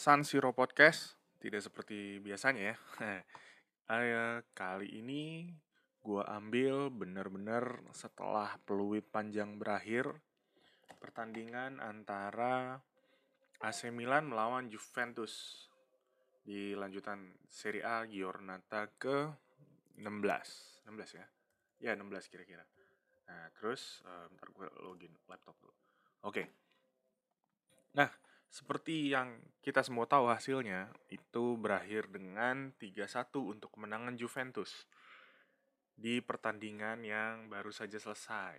San Siro Podcast. Tidak seperti biasanya ya. uh, kali ini gue ambil bener-bener setelah peluit panjang berakhir pertandingan antara AC Milan melawan Juventus di lanjutan Serie A Giornata ke 16. 16 ya? Ya, 16 kira-kira. Nah, terus uh, bentar gue login laptop dulu. Oke. Okay Nah, seperti yang kita semua tahu hasilnya, itu berakhir dengan 3-1 untuk kemenangan Juventus di pertandingan yang baru saja selesai.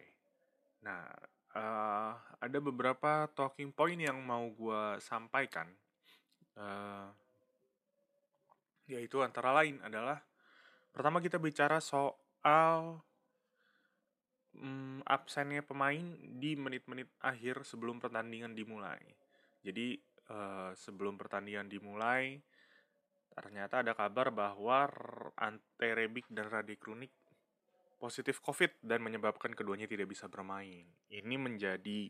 Nah, uh, ada beberapa talking point yang mau gue sampaikan. Uh, yaitu antara lain adalah pertama kita bicara soal um, absennya pemain di menit-menit akhir sebelum pertandingan dimulai. Jadi uh, sebelum pertandingan dimulai, ternyata ada kabar bahwa Ante Rebic dan Rade Krunik positif COVID dan menyebabkan keduanya tidak bisa bermain. Ini menjadi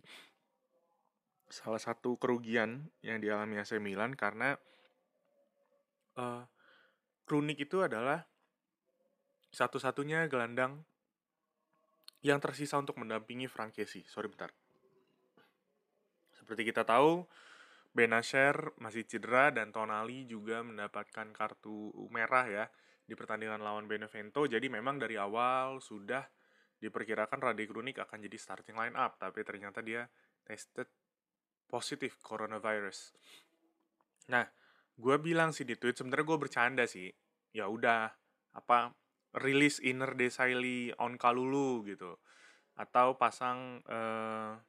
salah satu kerugian yang dialami AC Milan karena uh, Krunik itu adalah satu-satunya gelandang yang tersisa untuk mendampingi Frank Kessie. Sorry bentar. Seperti kita tahu, Benasher masih cedera dan Tonali juga mendapatkan kartu merah ya di pertandingan lawan Benevento. Jadi memang dari awal sudah diperkirakan Rade Krunik akan jadi starting line up, tapi ternyata dia tested positif coronavirus. Nah, gue bilang sih di tweet sebenarnya gue bercanda sih. Ya udah, apa rilis inner Desailly on Kalulu gitu. Atau pasang uh,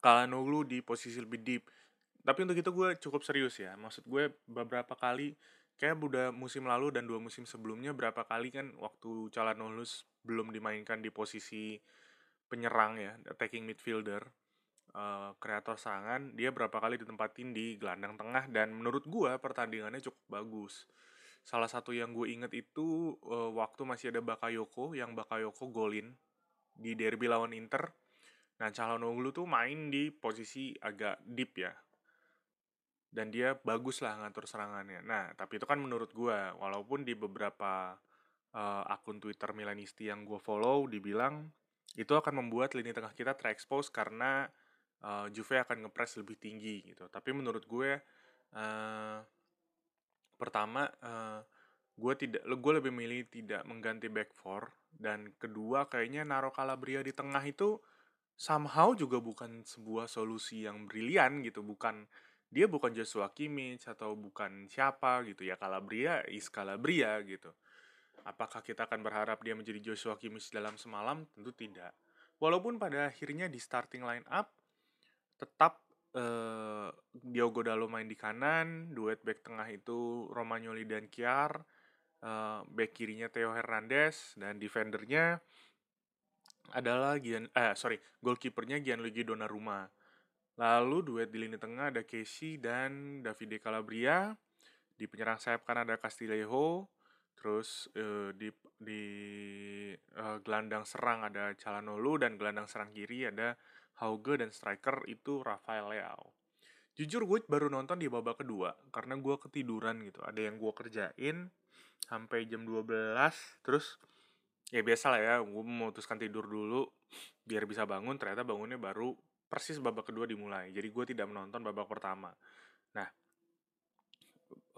Kalanoglu di posisi lebih deep. Tapi untuk itu gue cukup serius ya. Maksud gue beberapa kali kayak udah musim lalu dan dua musim sebelumnya berapa kali kan waktu Calhanoglu belum dimainkan di posisi penyerang ya, attacking midfielder, uh, kreator serangan, dia berapa kali ditempatin di gelandang tengah dan menurut gue pertandingannya cukup bagus. Salah satu yang gue inget itu uh, waktu masih ada Bakayoko yang Bakayoko golin di derby lawan Inter Nah, Calhanoglu tuh main di posisi agak deep ya. Dan dia bagus lah ngatur serangannya. Nah, tapi itu kan menurut gue, walaupun di beberapa uh, akun Twitter Milanisti yang gue follow, dibilang itu akan membuat lini tengah kita terekspos karena uh, Juve akan ngepres lebih tinggi gitu. Tapi menurut gue, uh, pertama, uh, gue tidak, gue lebih milih tidak mengganti back four dan kedua kayaknya naruh Calabria di tengah itu somehow juga bukan sebuah solusi yang brilian gitu, bukan dia bukan Joshua Kimmich atau bukan siapa gitu ya Calabria is Calabria gitu. Apakah kita akan berharap dia menjadi Joshua Kimmich dalam semalam? Tentu tidak. Walaupun pada akhirnya di starting line up tetap uh, Diogo Dalo main di kanan, duet back tengah itu Romagnoli dan Kiar, uh, back kirinya Theo Hernandez dan defendernya adalah Gian eh sorry goalkeepernya Gianluigi Donnarumma. Lalu duet di lini tengah ada Casey dan Davide Calabria. Di penyerang sayap kan ada Castillejo. Terus uh, di di uh, gelandang serang ada Calhanoglu dan gelandang serang kiri ada Hauge dan striker itu Rafael Leao. Jujur gue baru nonton di babak kedua karena gue ketiduran gitu. Ada yang gue kerjain sampai jam 12 terus ya biasa lah ya gue memutuskan tidur dulu biar bisa bangun ternyata bangunnya baru persis babak kedua dimulai. Jadi gue tidak menonton babak pertama. Nah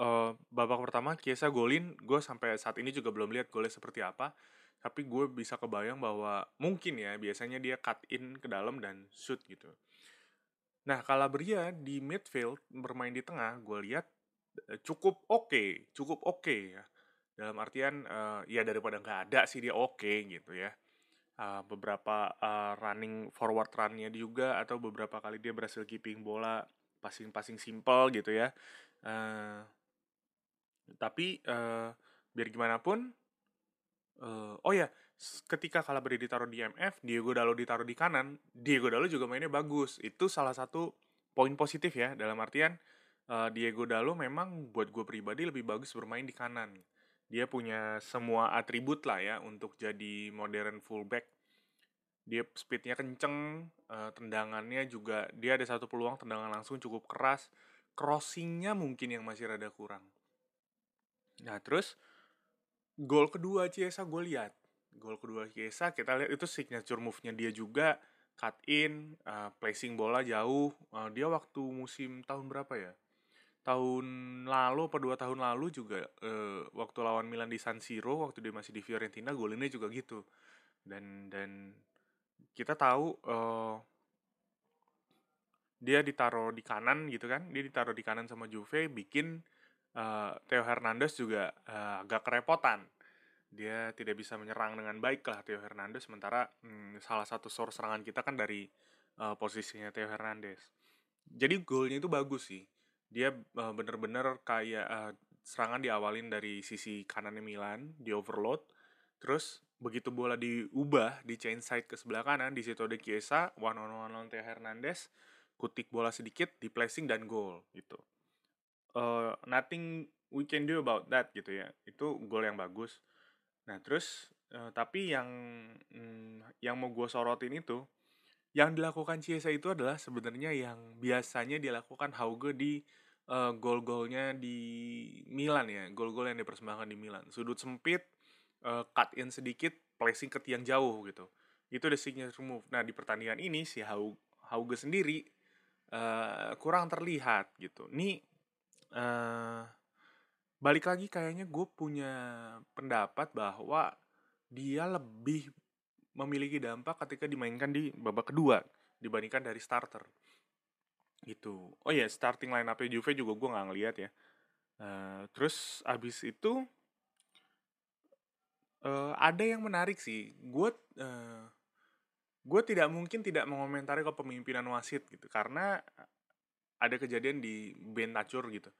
uh, babak pertama Kiesa golin gue sampai saat ini juga belum lihat golnya seperti apa. Tapi gue bisa kebayang bahwa mungkin ya biasanya dia cut in ke dalam dan shoot gitu. Nah Calabria di midfield bermain di tengah gue lihat eh, cukup oke okay, cukup oke okay ya dalam artian uh, ya daripada nggak ada sih dia oke okay, gitu ya. Uh, beberapa uh, running forward runnya juga atau beberapa kali dia berhasil keeping bola passing-passing simple gitu ya. Uh, tapi uh, biar gimana pun uh, oh ya ketika Calabria ditaruh di MF Diego Dalo ditaruh di kanan Diego Dalo juga mainnya bagus. Itu salah satu poin positif ya dalam artian Diego Dalo memang buat gue pribadi lebih bagus bermain di kanan dia punya semua atribut lah ya untuk jadi modern fullback. Dia speednya kenceng uh, tendangannya juga dia ada satu peluang tendangan langsung cukup keras crossingnya mungkin yang masih rada kurang. Nah terus gol kedua Ciesa gue lihat. Gol kedua Ciesa kita lihat itu signature move-nya dia juga cut in uh, placing bola jauh. Uh, dia waktu musim tahun berapa ya tahun lalu apa dua tahun lalu juga uh, waktu lawan Milan di San Siro waktu dia masih di Fiorentina golinnya juga gitu. Dan dan kita tahu uh, dia ditaruh di kanan gitu kan dia ditaruh di kanan sama Juve bikin uh, Theo Hernandez juga uh, agak kerepotan. Dia tidak bisa menyerang dengan baik lah Theo Hernandez sementara hmm, salah satu source serangan kita kan dari uh, posisinya Theo Hernandez. Jadi golnya itu bagus sih dia uh, bener-bener kayak uh, serangan diawalin dari sisi kanannya Milan di overload. Terus begitu bola diubah di chain side ke sebelah kanan di situ ada Chiesa one on one on Theo Hernandez kutik bola sedikit di placing dan gol gitu. Uh, nothing we can do about that gitu ya. Itu gol yang bagus. Nah terus uh, tapi yang mm, yang mau gue sorotin itu yang dilakukan Chiesa itu adalah sebenarnya yang biasanya dilakukan Hauge di uh, gol-golnya di Milan ya, gol-gol yang dipersembahkan di Milan. Sudut sempit, uh, cut in sedikit, placing ke tiang jauh gitu. Itu the signature move. Nah, di pertandingan ini si Hauge sendiri uh, kurang terlihat gitu. Nih uh, balik lagi kayaknya gue punya pendapat bahwa dia lebih memiliki dampak ketika dimainkan di babak kedua dibandingkan dari starter gitu. Oh ya yeah, starting line up Juve juga gue nggak ngeliat ya. Uh, terus abis itu uh, ada yang menarik sih. Gue uh, gue tidak mungkin tidak mengomentari kepemimpinan wasit gitu karena ada kejadian di Bentacur gitu.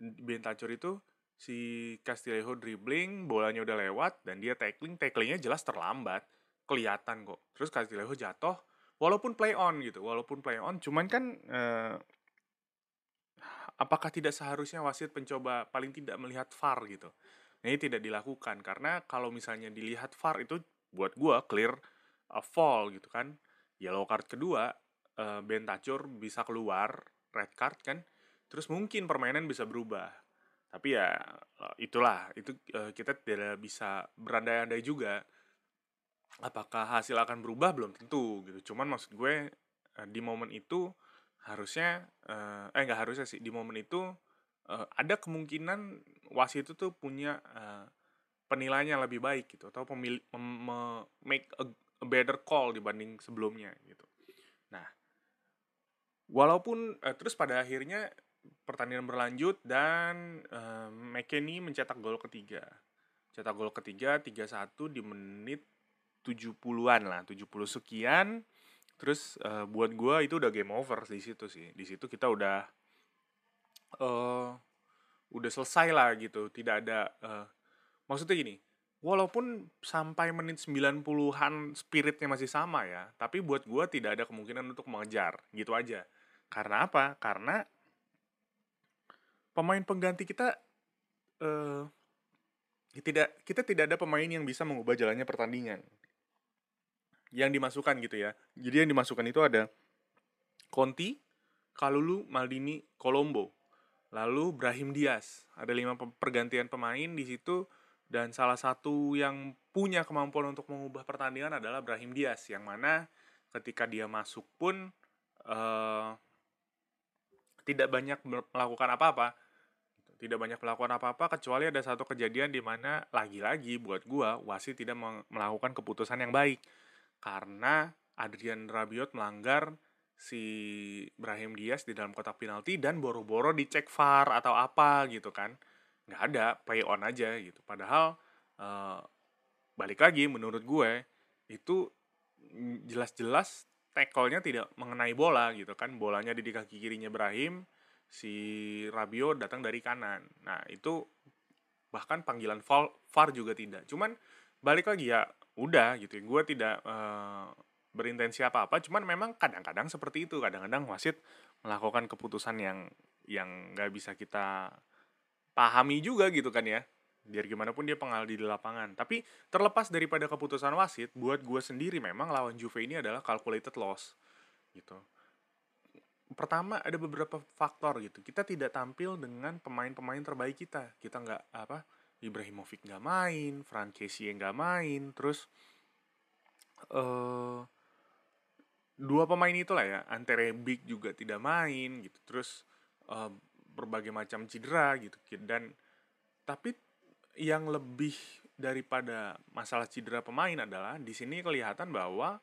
Bentacur itu si Castillejo dribbling bolanya udah lewat dan dia tackling. Tacklingnya jelas terlambat kelihatan kok. Terus Castillejo jatuh walaupun play on gitu walaupun play on cuman kan eh, apakah tidak seharusnya wasit mencoba paling tidak melihat VAR gitu? Nah, ini tidak dilakukan karena kalau misalnya dilihat VAR itu buat gua clear a fall gitu kan. Yellow card kedua uh, Ben Tacur bisa keluar red card kan terus mungkin permainan bisa berubah. Tapi ya eh, itulah itu uh, kita tidak bisa berandai-andai juga apakah hasil akan berubah? Belum tentu gitu. Cuman maksud gue uh, di momen itu harusnya uh, eh nggak harusnya sih di momen itu uh, ada kemungkinan wasit itu tuh punya penilaian yang lebih baik gitu. Atau pemilih make a, a better call dibanding sebelumnya gitu. Nah walaupun uh, terus pada akhirnya pertandingan berlanjut dan uh, McKennie mencetak gol ketiga. Cetak gol ketiga 3-1 di menit 70-an lah, 70 sekian. Terus uh, buat gue itu udah game over di situ sih. Di situ kita udah uh, udah selesai lah gitu. Tidak ada uh, maksudnya gini. Walaupun sampai menit 90-an spiritnya masih sama ya, tapi buat gue tidak ada kemungkinan untuk mengejar, gitu aja. Karena apa? Karena pemain pengganti kita uh, tidak kita tidak ada pemain yang bisa mengubah jalannya pertandingan yang dimasukkan gitu ya. Jadi yang dimasukkan itu ada Conti, Kalulu, Maldini, Colombo. Lalu Brahim Diaz. Ada lima pergantian pemain di situ dan salah satu yang punya kemampuan untuk mengubah pertandingan adalah Brahim Diaz yang mana ketika dia masuk pun uh, tidak banyak melakukan apa-apa tidak banyak melakukan apa-apa kecuali ada satu kejadian di mana lagi-lagi buat gua wasit tidak melakukan keputusan yang baik karena Adrian Rabiot melanggar si Brahim Diaz di dalam kotak penalti dan boro-boro dicek VAR atau apa gitu kan. Nggak ada play on aja gitu. Padahal uh, balik lagi menurut gue itu jelas-jelas tackle-nya tidak mengenai bola gitu kan. Bolanya di kaki kirinya Brahim si Rabiot datang dari kanan. Nah itu bahkan panggilan VAR juga tidak. Cuman balik lagi ya udah gitu ya. Gue tidak uh, berintensi apa-apa, cuman memang kadang-kadang seperti itu. Kadang-kadang wasit melakukan keputusan yang yang nggak bisa kita pahami juga gitu kan ya. biar gimana pun dia pengaldi di lapangan tapi terlepas daripada keputusan wasit buat gue sendiri memang lawan Juve ini adalah calculated loss gitu pertama ada beberapa faktor gitu kita tidak tampil dengan pemain-pemain terbaik kita kita nggak apa Ibrahimovic nggak main Fran Kessie nggak main terus uh, dua pemain itulah ya Ante Rebic juga tidak main gitu terus uh, berbagai macam cedera gitu dan tapi yang lebih daripada masalah cedera pemain adalah di sini kelihatan bahwa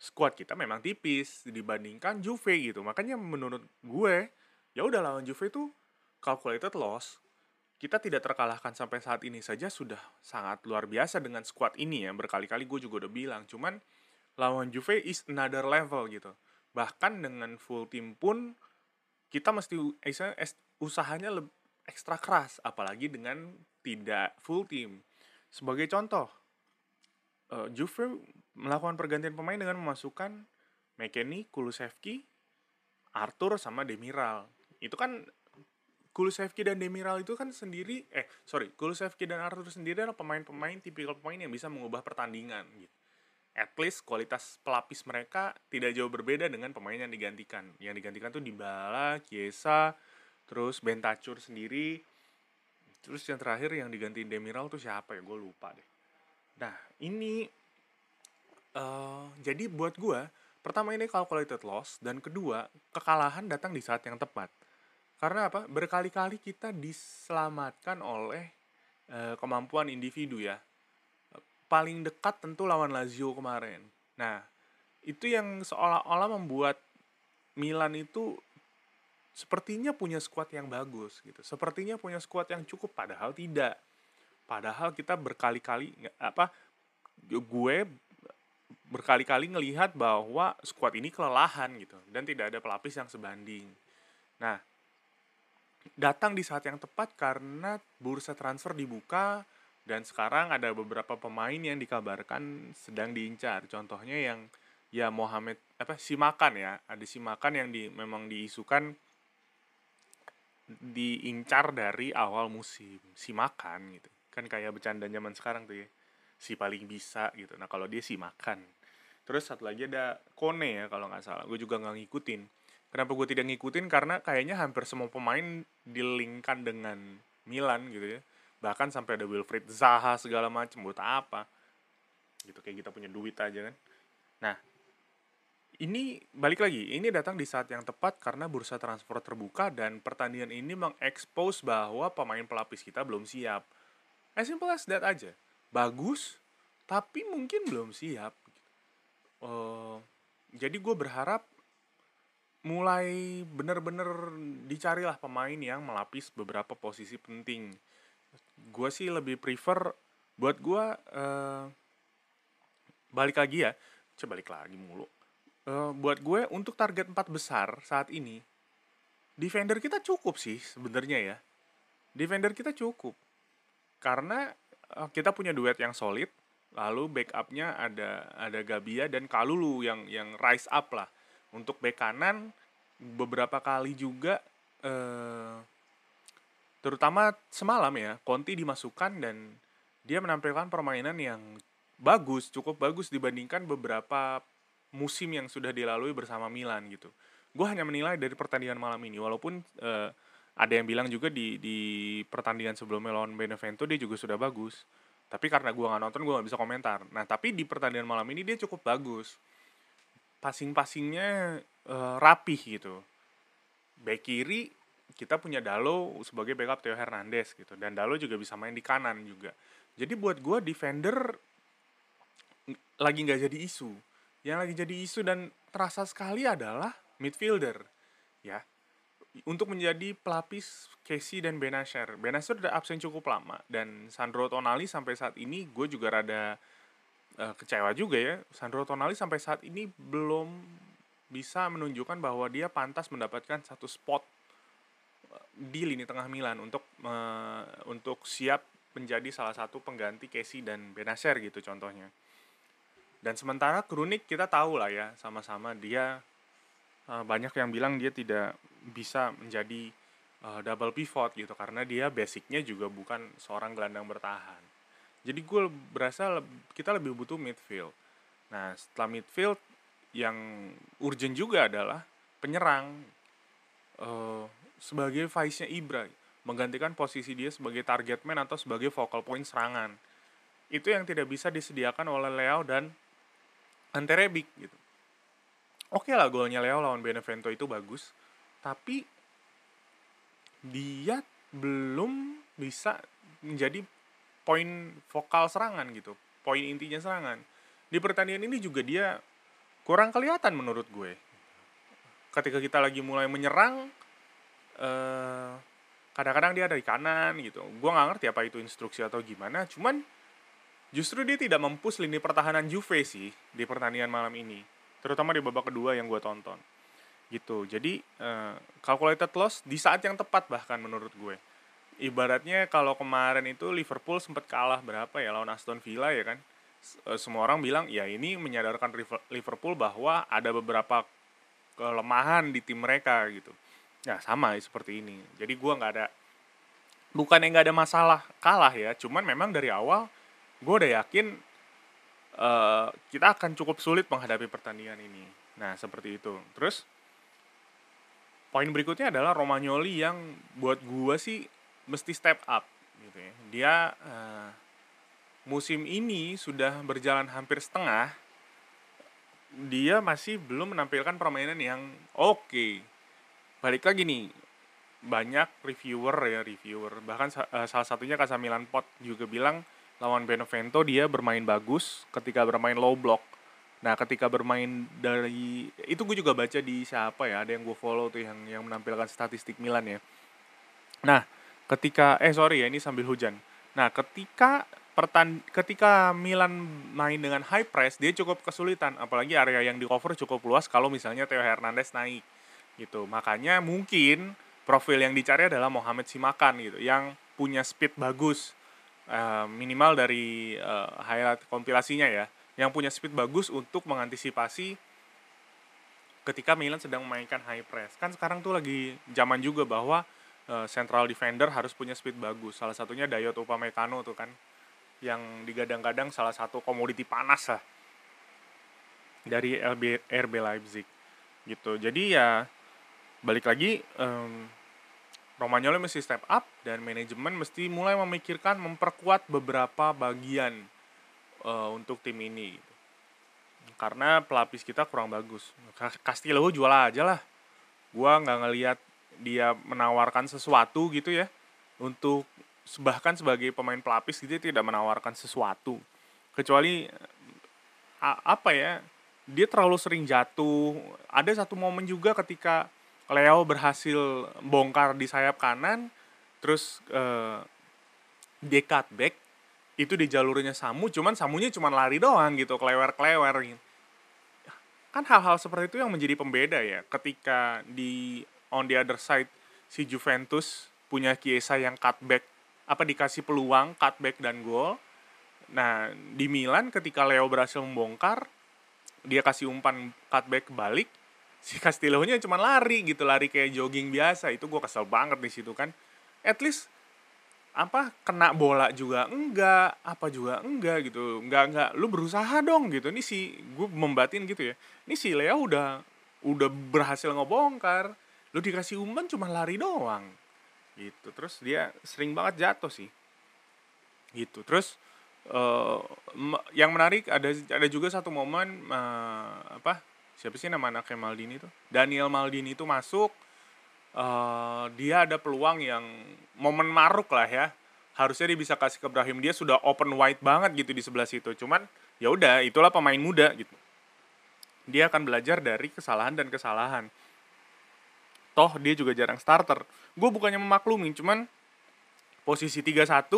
squad kita memang tipis dibandingkan Juve gitu. Makanya menurut gue ya udah lawan Juve itu calculated loss. Kita tidak terkalahkan sampai saat ini saja sudah sangat luar biasa dengan squad ini ya. Berkali-kali gue juga udah bilang. Cuman lawan Juve is another level gitu. Bahkan dengan full team pun kita mesti eh, usahanya lebih ekstra keras apalagi dengan tidak full team. Sebagai contoh, uh, Juve melakukan pergantian pemain dengan memasukkan McKennie, Kulusevski, Arthur sama Demiral. Itu kan Kulusevski dan Demiral itu kan sendiri eh sorry Kulusevski dan Arthur sendiri adalah pemain-pemain tipikal pemain yang bisa mengubah pertandingan gitu. At least kualitas pelapis mereka tidak jauh berbeda dengan pemain yang digantikan. Yang digantikan tuh Dybala, Chiesa, terus Bentacur sendiri, Terus yang terakhir yang digantiin Demiral tuh siapa ya? Gue lupa deh. Nah, ini uh, jadi buat gue pertama ini calculated loss dan kedua kekalahan datang di saat yang tepat. Karena apa? Berkali-kali kita diselamatkan oleh uh, kemampuan individu ya. Paling dekat tentu lawan Lazio kemarin. Nah, itu yang seolah-olah membuat Milan itu sepertinya punya skuad yang bagus gitu. Sepertinya punya skuad yang cukup padahal tidak. Padahal kita berkali-kali apa gue berkali-kali ngelihat bahwa skuad ini kelelahan gitu dan tidak ada pelapis yang sebanding. Nah, datang di saat yang tepat karena bursa transfer dibuka dan sekarang ada beberapa pemain yang dikabarkan sedang diincar. Contohnya yang ya Mohamed apa Simakan ya, ada Simakan yang di memang diisukan diincar dari awal musim. Si makan gitu. Kan kayak bercanda zaman sekarang tuh ya. Si paling bisa gitu. Nah kalau dia si makan. Terus satu lagi ada Kone ya kalau nggak salah. Gue juga nggak ngikutin kenapa gue tidak ngikutin karena kayaknya hampir semua pemain dilingkan dengan Milan gitu ya bahkan sampai ada Wilfried Zaha segala macam buat apa gitu kayak kita punya duit aja kan nah ini balik lagi, ini datang di saat yang tepat karena bursa transfer terbuka dan pertandingan ini mengekspos bahwa pemain pelapis kita belum siap. As simple as that aja. Bagus, tapi mungkin belum siap. Uh, jadi gue berharap mulai bener-bener dicarilah pemain yang melapis beberapa posisi penting. Gue sih lebih prefer buat gue uh, balik lagi ya, coba balik lagi mulu. Uh, buat gue untuk target empat besar saat ini defender kita cukup sih sebenarnya ya. Defender kita cukup. Karena uh, kita punya duet yang solid lalu backupnya ada ada Gabia dan Kalulu yang yang rise up lah untuk back kanan beberapa kali juga uh, terutama semalam ya Conti dimasukkan dan dia menampilkan permainan yang bagus cukup bagus dibandingkan beberapa musim yang sudah dilalui bersama Milan gitu. Gue hanya menilai dari pertandingan malam ini, walaupun uh, ada yang bilang juga di di pertandingan sebelumnya lawan Benevento dia juga sudah bagus. Tapi karena gue nggak nonton, gue nggak bisa komentar. Nah, tapi di pertandingan malam ini dia cukup bagus. Passing-passingnya uh, rapih gitu. Back kiri kita punya Dalo sebagai backup Theo Hernandez gitu. Dan Dalo juga bisa main di kanan juga. Jadi buat gue defender lagi nggak jadi isu yang lagi jadi isu dan terasa sekali adalah midfielder ya untuk menjadi pelapis Casey dan Benasher. Benasher udah absen cukup lama dan Sandro Tonali sampai saat ini gue juga rada uh, kecewa juga ya. Sandro Tonali sampai saat ini belum bisa menunjukkan bahwa dia pantas mendapatkan satu spot eh, di lini tengah Milan untuk uh, untuk siap menjadi salah satu pengganti Casey dan Benasher gitu contohnya. Dan sementara Krunik kita tahu lah ya sama-sama dia uh, banyak yang bilang dia tidak bisa menjadi uh, double pivot gitu karena dia basicnya juga bukan seorang gelandang bertahan. Jadi gue berasa kita lebih butuh midfield. Nah setelah midfield yang urgent juga adalah penyerang uh, sebagai vice-nya Ibra menggantikan posisi dia sebagai target man atau sebagai focal point serangan. Itu yang tidak bisa disediakan oleh Leo dan Ante Rebic gitu. Oke lah golnya Leo lawan Benevento itu bagus, tapi dia belum bisa menjadi poin vokal serangan gitu poin intinya serangan. Di pertandingan ini juga dia kurang kelihatan menurut gue. Ketika kita lagi mulai menyerang eh, kadang-kadang dia dari kanan gitu. Gue nggak ngerti apa itu instruksi atau gimana cuman justru dia tidak mempus lini pertahanan Juve sih di pertandingan malam ini. Terutama di babak kedua yang gue tonton. Gitu. Jadi uh, calculated loss di saat yang tepat bahkan menurut gue ibaratnya kalau kemarin itu Liverpool sempat kalah berapa ya lawan Aston Villa ya kan? Uh, semua orang bilang ya ini menyadarkan Liverpool bahwa ada beberapa kelemahan di tim mereka gitu. Ya sama seperti ini. Jadi gue nggak ada bukan yang nggak ada masalah kalah ya cuman memang dari awal gue udah yakin uh, kita akan cukup sulit menghadapi pertandingan ini. Nah seperti itu. Terus poin berikutnya adalah Romagnoli yang buat gua sih mesti step up gitu ya. Dia uh, musim ini sudah berjalan hampir setengah dia masih belum menampilkan permainan yang oke. Okay. Balik lagi nih, banyak reviewer ya reviewer bahkan uh, salah satunya Kasamilan Pot juga bilang lawan Benevento dia bermain bagus ketika bermain low block Nah, ketika bermain dari itu gue juga baca di siapa ya, ada yang gue follow tuh yang yang menampilkan statistik Milan ya. Nah, ketika eh sorry ya ini sambil hujan. Nah, ketika pertan ketika Milan main dengan high press, dia cukup kesulitan, apalagi area yang di cover cukup luas kalau misalnya Theo Hernandez naik gitu. Makanya mungkin profil yang dicari adalah Mohamed Simakan gitu, yang punya speed bagus. Uh, minimal dari uh, highlight kompilasinya ya yang punya speed bagus untuk mengantisipasi ketika Milan sedang memainkan high press. Kan sekarang tuh lagi zaman juga bahwa uh, central defender harus punya speed bagus. Salah satunya Dayot Upamecano tuh kan yang digadang-gadang salah satu komoditi panas lah dari LB, RB Leipzig gitu. Jadi ya balik lagi um, Romagnoli mesti step up dan manajemen mesti mulai memikirkan memperkuat beberapa bagian uh, untuk tim ini gitu. karena pelapis kita kurang bagus Castillo jual aja lah gua nggak ngelihat dia menawarkan sesuatu gitu ya untuk bahkan sebagai pemain pelapis gitu tidak menawarkan sesuatu. Kecuali apa ya dia terlalu sering jatuh. Ada satu momen juga ketika Leo berhasil bongkar di sayap kanan terus uh, dia cutback itu di jalurnya Samu cuman Samunya cuma lari doang gitu kelewer-kelewer kan hal-hal seperti itu yang menjadi pembeda ya ketika di on the other side si Juventus punya Chiesa yang cutback apa dikasih peluang cutback dan gol. Nah di Milan ketika Leo berhasil membongkar dia kasih umpan cutback balik si Castillo-nya cuma lari gitu lari kayak jogging biasa. Itu gue kesel banget di situ kan. At least apa kena bola juga enggak apa juga enggak gitu. Enggak enggak. Lu berusaha dong gitu. Ini si gue membatin gitu ya. Ini si Leo udah udah berhasil ngebongkar lu dikasih umpan cuma lari doang. Gitu. Terus dia sering banget jatuh sih. Gitu. Terus uh, yang menarik ada ada juga satu momen uh, apa siapa sih nama anaknya Maldini itu Daniel Maldini itu masuk uh, dia ada peluang yang momen maruk lah ya. Harusnya dia bisa kasih ke Brahim. Dia sudah open wide banget gitu di sebelah situ. Cuman ya udah itulah pemain muda gitu. Dia akan belajar dari kesalahan dan kesalahan toh dia juga jarang starter gue bukannya memaklumi cuman posisi 3-1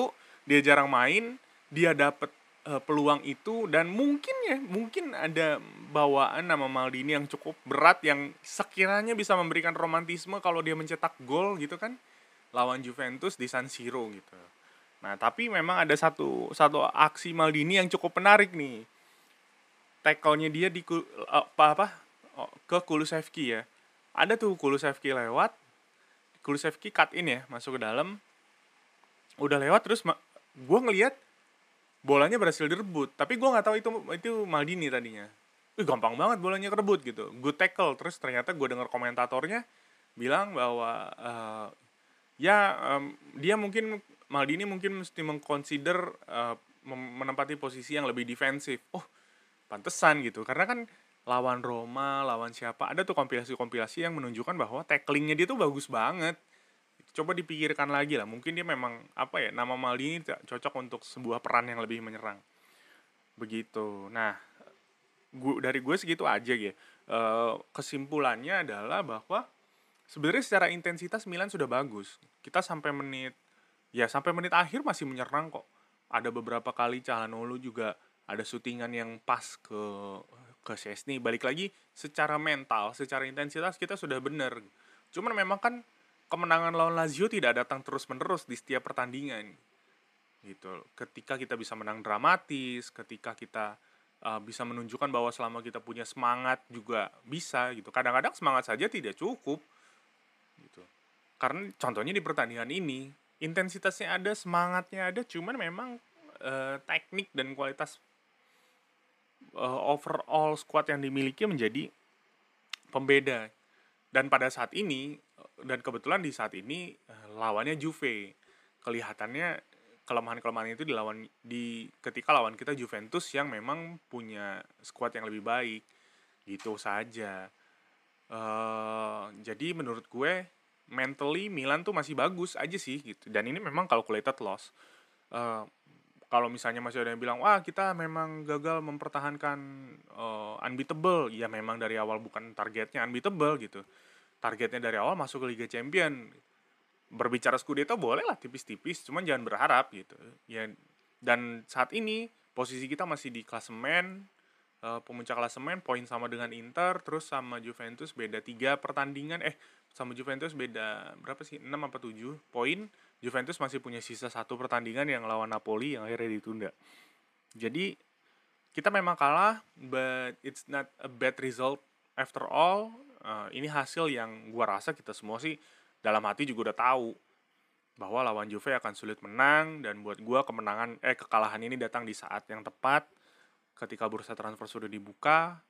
dia jarang main dia dapet uh, peluang itu dan mungkin ya mungkin ada bawaan nama Maldini yang cukup berat yang sekiranya bisa memberikan romantisme kalau dia mencetak gol gitu kan lawan Juventus di San Siro gitu. Nah, tapi memang ada satu satu aksi Maldini yang cukup menarik nih. Tackle-nya dia di apa apa oh, ke Kulusevski ya. Ada tuh Kulusevski lewat Kulusevski cut in ya masuk ke dalam. Udah lewat terus gue ngelihat bolanya berhasil direbut. Tapi gue nggak tahu itu itu Maldini tadinya. Wih, gampang banget bolanya kerebut gitu. Good tackle. Terus ternyata gue dengar komentatornya bilang bahwa uh, ya um, dia mungkin Maldini mungkin mesti mengconsider uh, menempati posisi yang lebih defensif. Oh pantesan gitu. Karena kan lawan Roma lawan siapa ada tuh kompilasi-kompilasi yang menunjukkan bahwa tacklingnya dia tuh bagus banget. Coba dipikirkan lagi lah mungkin dia memang apa ya nama Maldini cocok untuk sebuah peran yang lebih menyerang. Begitu. Nah gua, dari gue segitu aja ya e, kesimpulannya adalah bahwa sebenarnya secara intensitas Milan sudah bagus. Kita sampai menit ya sampai menit akhir masih menyerang kok. Ada beberapa kali Calhanoglu juga ada syutingan yang pas ke ke Chesney balik lagi secara mental secara intensitas kita sudah benar cuman memang kan kemenangan lawan Lazio tidak datang terus-menerus di setiap pertandingan. Gitu. Ketika kita bisa menang dramatis, ketika kita uh, bisa menunjukkan bahwa selama kita punya semangat juga bisa gitu. Kadang-kadang semangat saja tidak cukup. Gitu. Karena contohnya di pertandingan ini, intensitasnya ada, semangatnya ada, cuman memang uh, teknik dan kualitas uh, overall squad yang dimiliki menjadi pembeda. Dan pada saat ini dan kebetulan di saat ini eh, lawannya Juve. Kelihatannya kelemahan-kelemahan itu dilawan di ketika lawan kita Juventus yang memang punya skuad yang lebih baik. Gitu saja. Uh, jadi menurut gue mentally Milan tuh masih bagus aja sih gitu. Dan ini memang calculated loss. Uh, kalau misalnya masih ada yang bilang wah kita memang gagal mempertahankan uh, unbeatable. Ya memang dari awal bukan targetnya unbeatable gitu. Targetnya dari awal masuk ke Liga Champion. Berbicara Scudetto boleh lah tipis-tipis cuman jangan berharap gitu. Ya dan saat ini posisi kita masih di klasemen uh, pemuncak klasemen poin sama dengan Inter terus sama Juventus beda tiga pertandingan eh sama Juventus beda berapa sih? 6 apa 7 poin Juventus masih punya sisa satu pertandingan yang lawan Napoli yang akhirnya ditunda. Jadi kita memang kalah but it's not a bad result after all. Uh, ini hasil yang gua rasa kita semua sih dalam hati juga udah tahu bahwa lawan Juve akan sulit menang dan buat gua kemenangan eh kekalahan ini datang di saat yang tepat ketika bursa transfer sudah dibuka.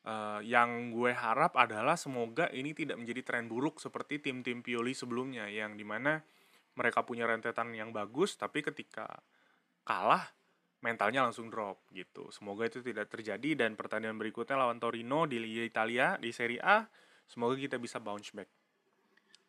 Uh, yang gue harap adalah semoga ini tidak menjadi tren buruk seperti tim-tim Pioli sebelumnya yang di mana mereka punya rentetan yang bagus tapi ketika kalah mentalnya langsung drop gitu. Semoga itu tidak terjadi dan pertandingan berikutnya lawan Torino di Liga Italia di Serie A, semoga kita bisa bounce back.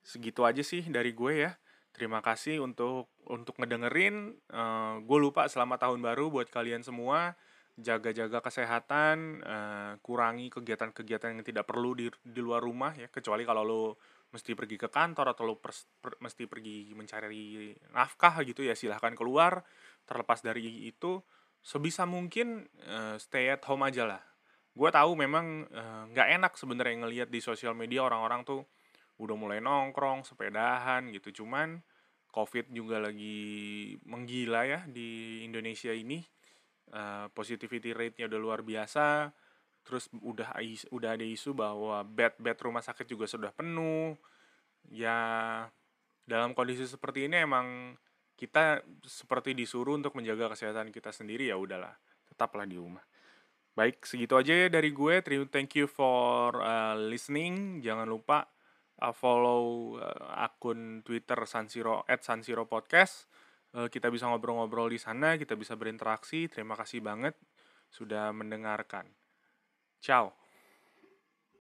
Segitu aja sih dari gue ya. Terima kasih untuk untuk ngedengerin. Uh, gue lupa selamat tahun baru buat kalian semua. Jaga-jaga kesehatan, uh, kurangi kegiatan-kegiatan yang tidak perlu di, di luar rumah ya. Kecuali kalau lo mesti pergi ke kantor atau lo pers, per, mesti pergi mencari nafkah gitu ya silahkan keluar. Terlepas dari itu sebisa mungkin uh, stay at home aja lah. Gue tahu memang eh, nggak uh, enak sebenarnya ngelihat di sosial media orang-orang tuh udah mulai nongkrong sepedahan gitu. Cuman covid juga lagi menggila ya di Indonesia ini. Uh, positivity rate-nya udah luar biasa terus udah udah ada isu bahwa bed bed rumah sakit juga sudah penuh. Ya dalam kondisi seperti ini emang kita seperti disuruh untuk menjaga kesehatan kita sendiri ya udahlah tetaplah di rumah. Baik segitu aja ya dari gue. Thank you for uh, listening. Jangan lupa uh, follow uh, akun twitter sansiro at sansiro podcast. Uh, kita bisa ngobrol-ngobrol di sana kita bisa berinteraksi. Terima kasih banget sudah mendengarkan Chao.